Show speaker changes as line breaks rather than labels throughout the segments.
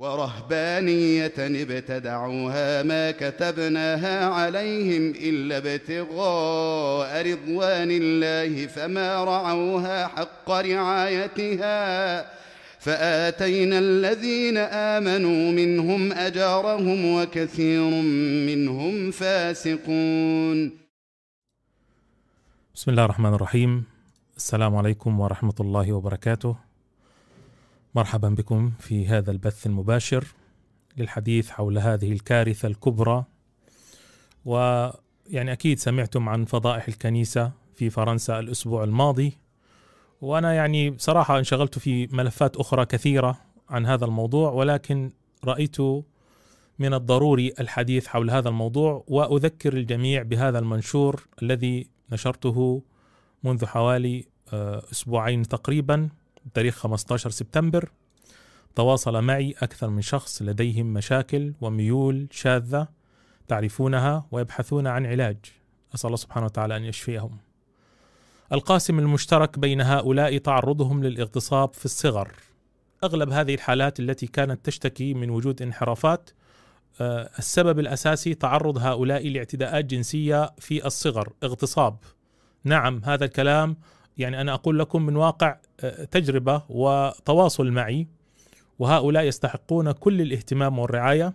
ورهبانية ابتدعوها ما كتبناها عليهم إلا ابتغاء رضوان الله فما رعوها حق رعايتها فآتينا الذين آمنوا منهم أجارهم وكثير منهم فاسقون.
بسم الله الرحمن الرحيم. السلام عليكم ورحمة الله وبركاته. مرحبا بكم في هذا البث المباشر للحديث حول هذه الكارثة الكبرى. ويعني أكيد سمعتم عن فضائح الكنيسة في فرنسا الأسبوع الماضي. وأنا يعني بصراحة انشغلت في ملفات أخرى كثيرة عن هذا الموضوع ولكن رأيت من الضروري الحديث حول هذا الموضوع وأذكر الجميع بهذا المنشور الذي نشرته منذ حوالي أسبوعين تقريبا. تاريخ 15 سبتمبر تواصل معي أكثر من شخص لديهم مشاكل وميول شاذة تعرفونها ويبحثون عن علاج. أسأل الله سبحانه وتعالى أن يشفيهم. القاسم المشترك بين هؤلاء تعرضهم للاغتصاب في الصغر. أغلب هذه الحالات التي كانت تشتكي من وجود انحرافات السبب الأساسي تعرض هؤلاء لاعتداءات جنسية في الصغر اغتصاب. نعم هذا الكلام يعني أنا أقول لكم من واقع تجربة وتواصل معي وهؤلاء يستحقون كل الاهتمام والرعاية.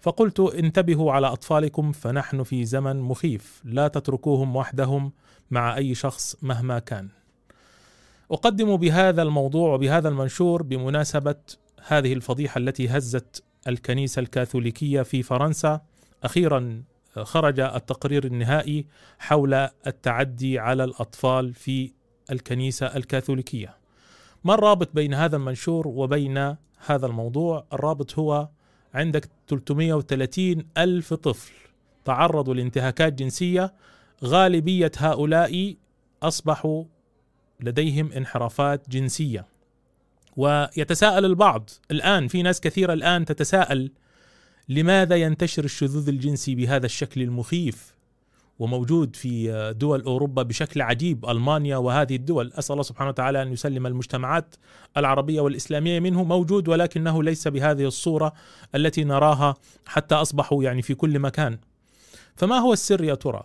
فقلت انتبهوا على أطفالكم فنحن في زمن مخيف لا تتركوهم وحدهم مع أي شخص مهما كان. أقدم بهذا الموضوع وبهذا المنشور بمناسبة هذه الفضيحة التي هزت الكنيسة الكاثوليكية في فرنسا. أخيرا خرج التقرير النهائي حول التعدي على الأطفال في الكنيسة الكاثوليكية. ما الرابط بين هذا المنشور وبين هذا الموضوع؟ الرابط هو عندك 330 ألف طفل تعرضوا لانتهاكات جنسية غالبية هؤلاء أصبحوا لديهم انحرافات جنسية. ويتساءل البعض الآن في ناس كثيرة الآن تتساءل لماذا ينتشر الشذوذ الجنسي بهذا الشكل المخيف؟ وموجود في دول أوروبا بشكل عجيب ألمانيا وهذه الدول أسأل الله سبحانه وتعالى أن يسلم المجتمعات العربية والإسلامية منه موجود ولكنه ليس بهذه الصورة التي نراها حتى أصبحوا يعني في كل مكان. فما هو السر يا ترى؟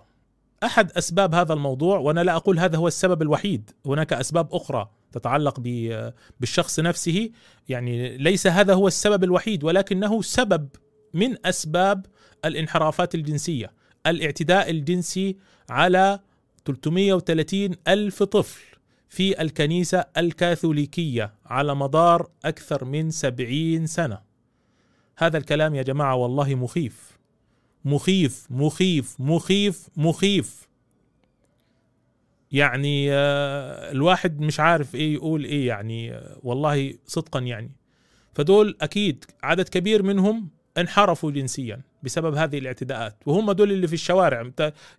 أحد أسباب هذا الموضوع وأنا لا أقول هذا هو السبب الوحيد، هناك أسباب أخرى تتعلق بالشخص نفسه، يعني ليس هذا هو السبب الوحيد ولكنه سبب من أسباب الانحرافات الجنسية. الاعتداء الجنسي على 330 ألف طفل في الكنيسة الكاثوليكية على مدار أكثر من سبعين سنة. هذا الكلام يا جماعة والله مخيف. مخيف مخيف مخيف مخيف. يعني الواحد مش عارف إيه يقول إيه يعني والله صدقا يعني. فدول أكيد عدد كبير منهم انحرفوا جنسيا. بسبب هذه الاعتداءات. وهم دول اللي في الشوارع.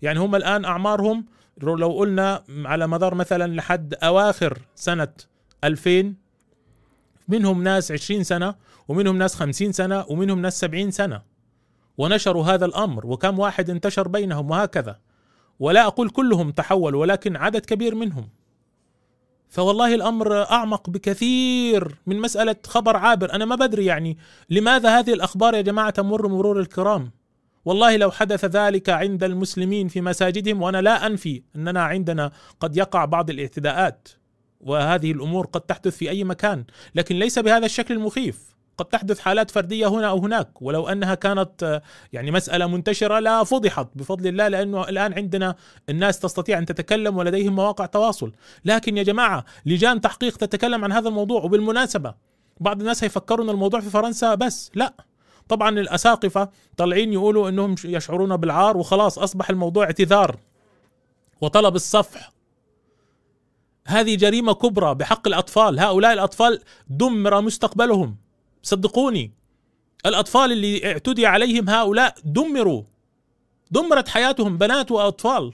يعني هم الآن أعمارهم لو قلنا على مدار مثلا لحد أواخر سنة 2000 منهم ناس 20 سنة ومنهم ناس 50 سنة ومنهم ناس 70 سنة. ونشروا هذا الأمر وكم واحد انتشر بينهم وهكذا. ولا أقول كلهم تحولوا ولكن عدد كبير منهم. فوالله الأمر أعمق بكثير من مسألة خبر عابر. أنا ما بدري يعني لماذا هذه الأخبار يا جماعة تمر مرور الكرام؟ والله لو حدث ذلك عند المسلمين في مساجدهم وأنا لا أنفي أننا عندنا قد يقع بعض الاعتداءات وهذه الأمور قد تحدث في أي مكان لكن ليس بهذا الشكل المخيف. قد تحدث حالات فردية هنا أو هناك ولو أنها كانت يعني مسألة منتشرة لا فضحت بفضل الله لأنه الآن عندنا الناس تستطيع أن تتكلم ولديهم مواقع تواصل، لكن يا جماعة لجان تحقيق تتكلم عن هذا الموضوع وبالمناسبة بعض الناس هيفكروا ان الموضوع في فرنسا بس، لا. طبعا الأساقفة طالعين يقولوا إنهم يشعرون بالعار وخلاص أصبح الموضوع اعتذار وطلب الصفح. هذه جريمة كبرى بحق الأطفال، هؤلاء الأطفال دمر مستقبلهم. صدقوني. الأطفال اللي اعتدي عليهم هؤلاء دمروا. دمرت حياتهم بنات وأطفال.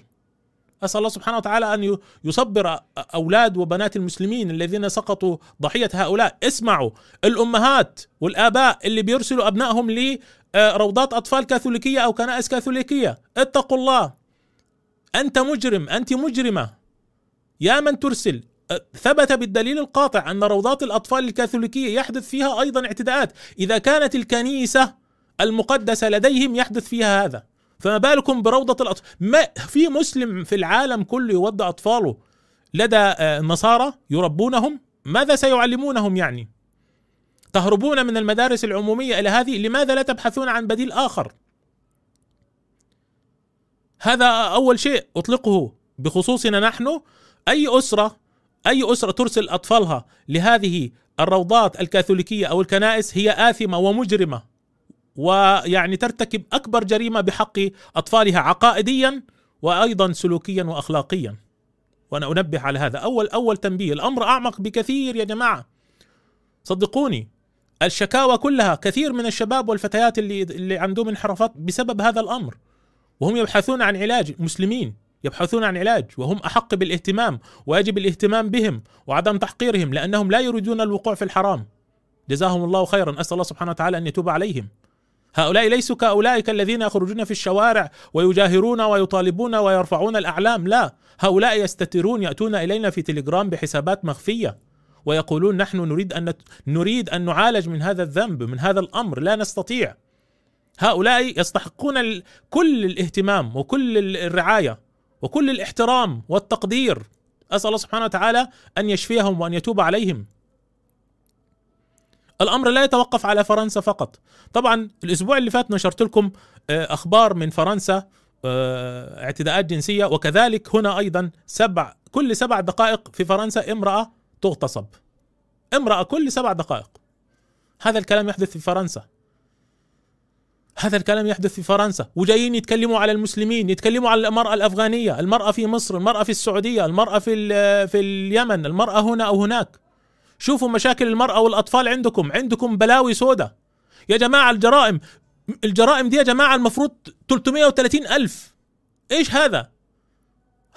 أسأل الله سبحانه وتعالى أن يصبر أولاد وبنات المسلمين الذين سقطوا ضحية هؤلاء. اسمعوا الأمهات والآباء اللي بيرسلوا أبنائهم لروضات أطفال كاثوليكية أو كنائس كاثوليكية. اتقوا الله. أنت مجرم أنت مجرمة. يا من ترسل ثبت بالدليل القاطع أن روضات الأطفال الكاثوليكية يحدث فيها أيضا اعتداءات، إذا كانت الكنيسة المقدسة لديهم يحدث فيها هذا، فما بالكم بروضة الأطفال؟ ما في مسلم في العالم كله يودع أطفاله لدى النصارى يربونهم؟ ماذا سيعلمونهم يعني؟ تهربون من المدارس العمومية إلى هذه، لماذا لا تبحثون عن بديل آخر؟ هذا أول شيء أطلقه بخصوصنا نحن أي أسرة أي أسرة ترسل أطفالها لهذه الروضات الكاثوليكية أو الكنائس هي آثمة ومجرمة ويعني ترتكب أكبر جريمة بحق أطفالها عقائديا وأيضا سلوكيا واخلاقيا. وأنا أنبه على هذا. أول أول تنبيه الأمر أعمق بكثير يا جماعة. صدقوني الشكاوى كلها كثير من الشباب والفتيات اللي اللي عندهم انحرافات بسبب هذا الأمر وهم يبحثون عن علاج مسلمين. يبحثون عن علاج وهم أحق بالاهتمام ويجب الاهتمام بهم وعدم تحقيرهم لأنهم لا يريدون الوقوع في الحرام. جزاهم الله خيرا. أسأل الله سبحانه وتعالى أن يتوب عليهم. هؤلاء ليسوا كأولئك الذين يخرجون في الشوارع ويجاهرون ويطالبون ويرفعون الأعلام لا. هؤلاء يستترون يأتون إلينا في تليجرام بحسابات مخفية ويقولون نحن نريد أن نريد أن نعالج من هذا الذنب من هذا الأمر لا نستطيع. هؤلاء يستحقون كل الاهتمام وكل الرعاية. وكل الاحترام والتقدير. أسأل الله سبحانه وتعالى أن يشفيهم وأن يتوب عليهم. الأمر لا يتوقف على فرنسا فقط. طبعا الأسبوع اللي فات نشرت لكم آه، أخبار من فرنسا آه، اعتداءات جنسية وكذلك هنا أيضا سبع كل سبع دقائق في فرنسا امرأة تغتصب. امرأة كل سبع دقائق. هذا الكلام يحدث في فرنسا. هذا الكلام يحدث في فرنسا وجايين يتكلموا على المسلمين يتكلموا على المرأة الأفغانية المرأة في مصر المرأة في السعودية المرأة في, في اليمن المرأة هنا أو هناك. شوفوا مشاكل المرأة والأطفال عندكم عندكم بلاوي سودة. يا جماعة الجرائم الجرائم دي يا جماعة المفروض 330 ألف. إيش هذا؟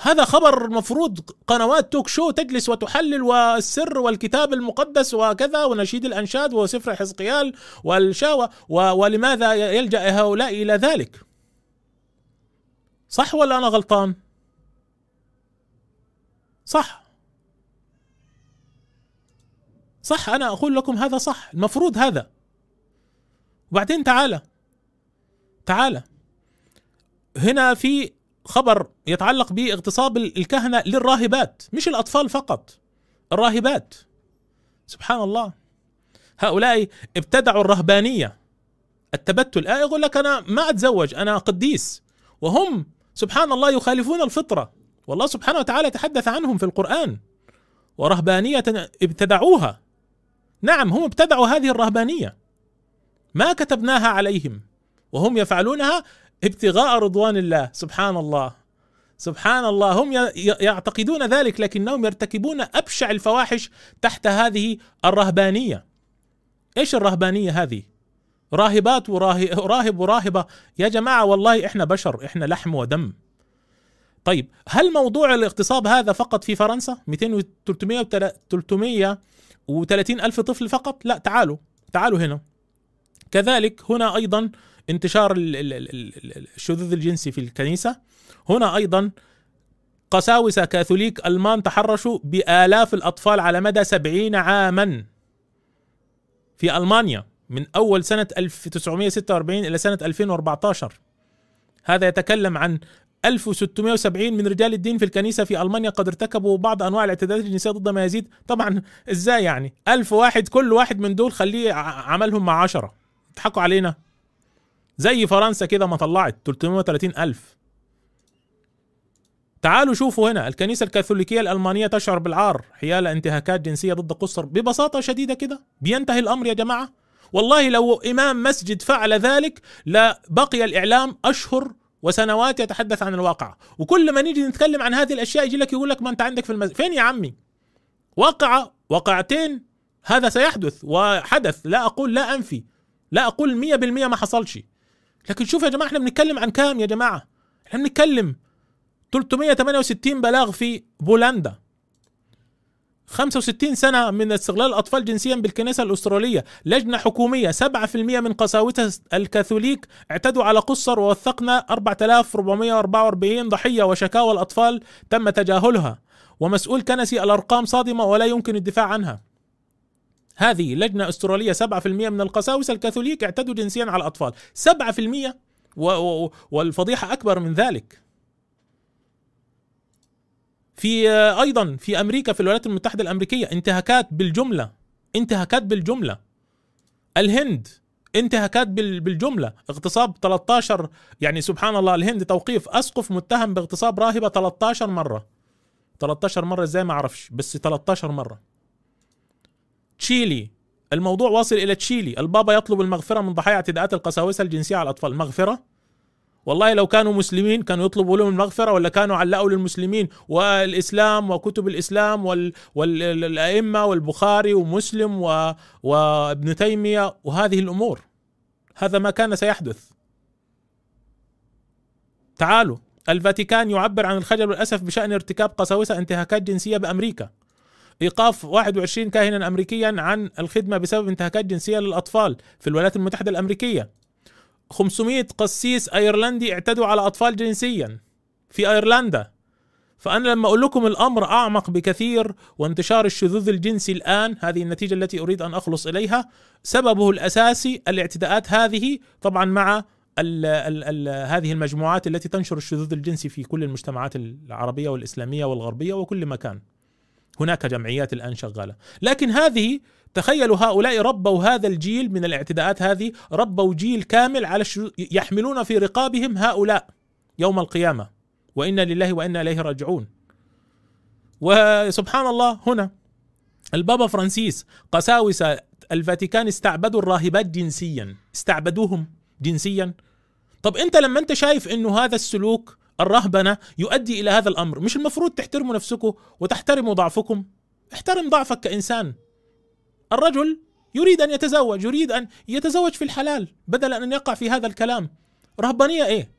هذا خبر مفروض قنوات توك شو تجلس وتحلل والسر والكتاب المقدس وكذا ونشيد الأنشاد وسفر حزقيال والشاوى ولماذا يلجأ هؤلاء إلى ذلك؟ صح ولا أنا غلطان؟ صح. صح أنا أقول لكم هذا صح المفروض هذا. وبعدين تعالى تعالى هنا في خبر يتعلق باغتصاب الكهنة للراهبات مش الأطفال فقط الراهبات. سبحان الله. هؤلاء ابتدعوا الرهبانية. التبتل آه يقول لك أنا ما أتزوج أنا قديس. وهم سبحان الله يخالفون الفطرة. والله سبحانه وتعالى يتحدث عنهم في القرآن. ورهبانية ابتدعوها. نعم هم ابتدعوا هذه الرهبانية. ما كتبناها عليهم. وهم يفعلونها ابتغاء رضوان الله. سبحان الله سبحان الله هم يعتقدون ذلك لكنهم يرتكبون أبشع الفواحش تحت هذه الرهبانية. إيش الرهبانية هذه؟ راهبات وراهب وراهبة. يا جماعة والله إحنا بشر إحنا لحم ودم. طيب هل موضوع الاغتصاب هذا فقط في فرنسا؟ 200 300 330 ألف طفل فقط؟ لا تعالوا تعالوا هنا. كذلك هنا أيضا انتشار الشذوذ الجنسي في الكنيسة. هنا أيضا قساوسة كاثوليك ألمان تحرشوا بآلاف الأطفال على مدى سبعين عاما. في ألمانيا من أول سنة 1946 إلى سنة 2014 هذا يتكلم عن 1670 من رجال الدين في الكنيسة في ألمانيا قد ارتكبوا بعض أنواع الاعتداءات الجنسية ضد ما يزيد. طبعا إزاي يعني؟ ألف واحد كل واحد من دول خليه عملهم مع عشرة تضحكوا علينا. زي فرنسا كده ما طلعت 330 ألف. تعالوا شوفوا هنا الكنيسة الكاثوليكية الألمانية تشعر بالعار حيال انتهاكات جنسية ضد قصر. ببساطة شديدة كده بينتهي الأمر يا جماعة. والله لو إمام مسجد فعل ذلك لبقي الإعلام أشهر وسنوات يتحدث عن الواقع. وكل ما نيجي نتكلم عن هذه الأشياء يجي لك يقول لك ما أنت عندك في المسجد. فين يا عمي؟ واقعة واقعتين هذا سيحدث وحدث. لا أقول لا أنفي. لا أقول مية بالمية ما حصلش. لكن شوف يا جماعة إحنا بنتكلم عن كام يا جماعة؟ إحنا بنتكلم 368 بلاغ في بولندا. 65 سنة من استغلال الأطفال جنسيا بالكنيسة الأسترالية. لجنة حكومية 7% من قساوسة الكاثوليك اعتدوا على قصر ووثقنا 4444 ضحية وشكاوى الأطفال تم تجاهلها. ومسؤول كنسي الأرقام صادمة ولا يمكن الدفاع عنها. هذه لجنة أسترالية 7% من القساوسة الكاثوليك اعتدوا جنسيا على الأطفال. 7% و و والفضيحة أكبر من ذلك. في أيضا في أمريكا في الولايات المتحدة الأمريكية انتهاكات بالجملة. انتهاكات بالجملة. الهند انتهاكات بالجملة. اغتصاب 13 يعني سبحان الله الهند توقيف أسقف متهم باغتصاب راهبة 13 مرة. 13 مرة إزاي؟ ما أعرفش بس 13 مرة. تشيلي. الموضوع واصل إلى تشيلي. البابا يطلب المغفرة من ضحايا اعتداءات القساوسة الجنسية على الأطفال. مغفرة؟ والله لو كانوا مسلمين كانوا يطلبوا لهم المغفرة ولا كانوا علقوا للمسلمين والإسلام وكتب الإسلام وال والأئمة والبخاري ومسلم و... وابن تيمية وهذه الأمور. هذا ما كان سيحدث. تعالوا. الفاتيكان يعبر عن الخجل والأسف بشأن ارتكاب قساوسة انتهاكات جنسية بأمريكا. إيقاف 21 كاهنا امريكيا عن الخدمة بسبب انتهاكات جنسية للأطفال في الولايات المتحدة الأمريكية. 500 قسيس أيرلندي اعتدوا على أطفال جنسيا في أيرلندا. فأنا لما أقول لكم الأمر أعمق بكثير وانتشار الشذوذ الجنسي الآن هذه النتيجة التي أريد أن أخلص إليها. سببه الأساسي الاعتداءات هذه طبعا مع ال ال ال هذه المجموعات التي تنشر الشذوذ الجنسي في كل المجتمعات العربية والإسلامية والغربية وكل مكان. هناك جمعيات الآن شغالة. لكن هذه تخيلوا هؤلاء ربوا هذا الجيل من الاعتداءات هذه ربوا جيل كامل على الشو... يحملون في رقابهم هؤلاء يوم القيامة. وأنا لله وأنا إليه راجعون. وسبحان الله هنا البابا فرانسيس قساوسه الفاتيكان استعبدوا الراهبات جنسيا. استعبدوهم جنسيا. طب أنت لما أنت شايف إنه هذا السلوك الرهبنة يؤدي إلى هذا الأمر. مش المفروض تحترموا نفسكم وتحترموا ضعفكم. احترم ضعفك كإنسان. الرجل يريد أن يتزوج يريد أن يتزوج في الحلال بدلا أن يقع في هذا الكلام. رهبانية إيه؟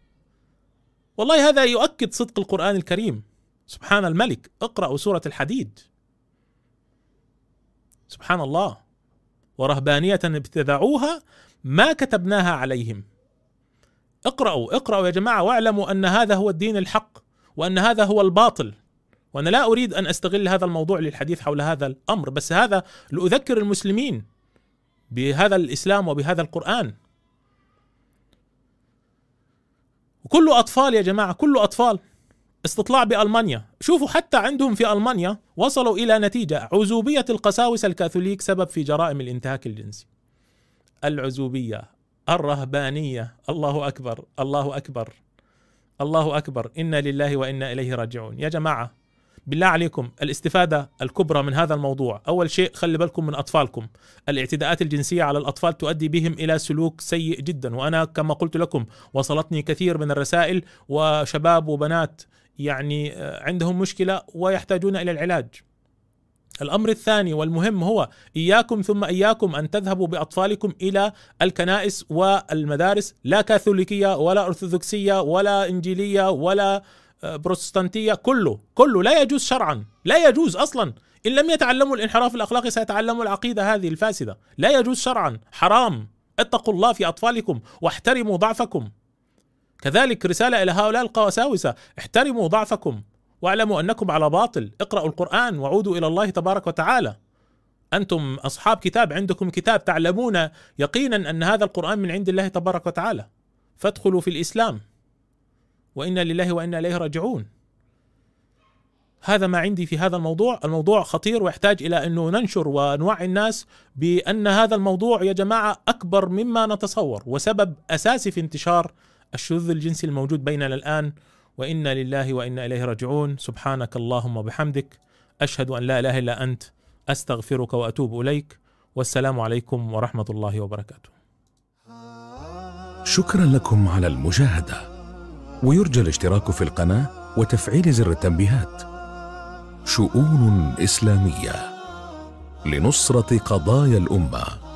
والله هذا يؤكد صدق القرآن الكريم. سبحان الملك اقرأوا سورة الحديد. سبحان الله. ورهبانية ابتدعوها ما كتبناها عليهم. اقرأوا اقرأوا يا جماعة واعلموا أن هذا هو الدين الحق وأن هذا هو الباطل وأنا لا أريد أن أستغل هذا الموضوع للحديث حول هذا الأمر بس هذا لأذكر المسلمين بهذا الإسلام وبهذا القرآن. وكل أطفال يا جماعة كل أطفال استطلاع بألمانيا. شوفوا حتى عندهم في ألمانيا وصلوا إلى نتيجة عزوبية القساوسة الكاثوليك سبب في جرائم الانتهاك الجنسي. العزوبية الرهبانية. الله أكبر الله أكبر الله أكبر. إنا لله وإنا إليه راجعون. يا جماعة بالله عليكم الاستفادة الكبرى من هذا الموضوع أول شيء خلي بالكم من أطفالكم. الاعتداءات الجنسية على الأطفال تؤدي بهم إلى سلوك سيء جدا. وأنا كما قلت لكم وصلتني كثير من الرسائل وشباب وبنات يعني عندهم مشكلة ويحتاجون إلى العلاج. الأمر الثاني والمهم هو إياكم ثم إياكم أن تذهبوا بأطفالكم إلى الكنائس والمدارس لا كاثوليكية ولا أرثوذكسية ولا إنجيلية ولا بروتستانتية كله كله لا يجوز شرعا لا يجوز أصلا. إن لم يتعلموا الانحراف الأخلاقي سيتعلموا العقيدة هذه الفاسدة. لا يجوز شرعا. حرام. اتقوا الله في أطفالكم واحترموا ضعفكم. كذلك رسالة إلى هؤلاء القساوسه احترموا ضعفكم. واعلموا أنكم على باطل. اقرأوا القرآن وعودوا إلى الله تبارك وتعالى. أنتم أصحاب كتاب عندكم كتاب تعلمون يقينا أن هذا القرآن من عند الله تبارك وتعالى. فادخلوا في الإسلام. وإنا لله وإنا إليه راجعون. هذا ما عندي في هذا الموضوع. الموضوع خطير ويحتاج إلى انه ننشر ونوعي الناس بأن هذا الموضوع يا جماعة أكبر مما نتصور وسبب أساسي في انتشار الشذوذ الجنسي الموجود بيننا الآن وإنا لله وإنا إليه راجعون. سبحانك اللهم وبحمدك. أشهد أن لا إله إلا أنت. أستغفرك وأتوب إليك. والسلام عليكم ورحمة الله وبركاته.
شكرا لكم على المشاهدة. ويرجى الاشتراك في القناة وتفعيل زر التنبيهات. شؤون إسلامية لنصرة قضايا الأمة.